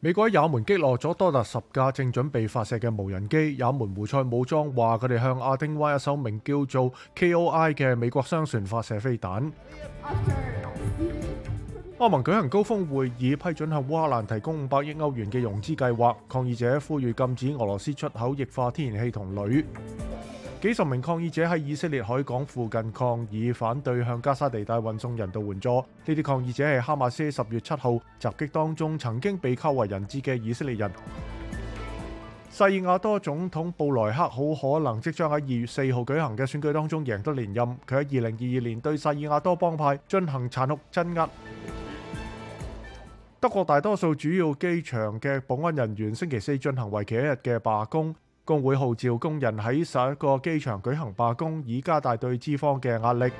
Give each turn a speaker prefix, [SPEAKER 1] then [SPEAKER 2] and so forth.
[SPEAKER 1] 美国喺也门击落咗多达十架正准备发射嘅无人机，也门胡塞武装话佢哋向阿丁湾一艘名叫做 Koi 嘅美国商船发射飞弹。欧盟举行高峰会议，批准向乌克兰提供五百亿欧元嘅融资计划。抗议者呼吁禁止俄罗斯出口液化天然气同铝。幾十名抗議者喺以色列海港附近抗議，反對向加沙地帶運送人道援助。呢啲抗議者係哈馬斯十月七號襲擊當中曾經被扣為人質嘅以色列人。塞爾瓦多總統布萊克好可能即將喺二月四號舉行嘅選舉當中贏得連任。佢喺二零二二年對塞爾瓦多幫派進行殘酷鎮壓。德國大多數主要機場嘅保安人員星期四進行為期一日嘅罷工。工会號召工人喺十一個機場舉行罷工，以加大對脂方嘅壓力。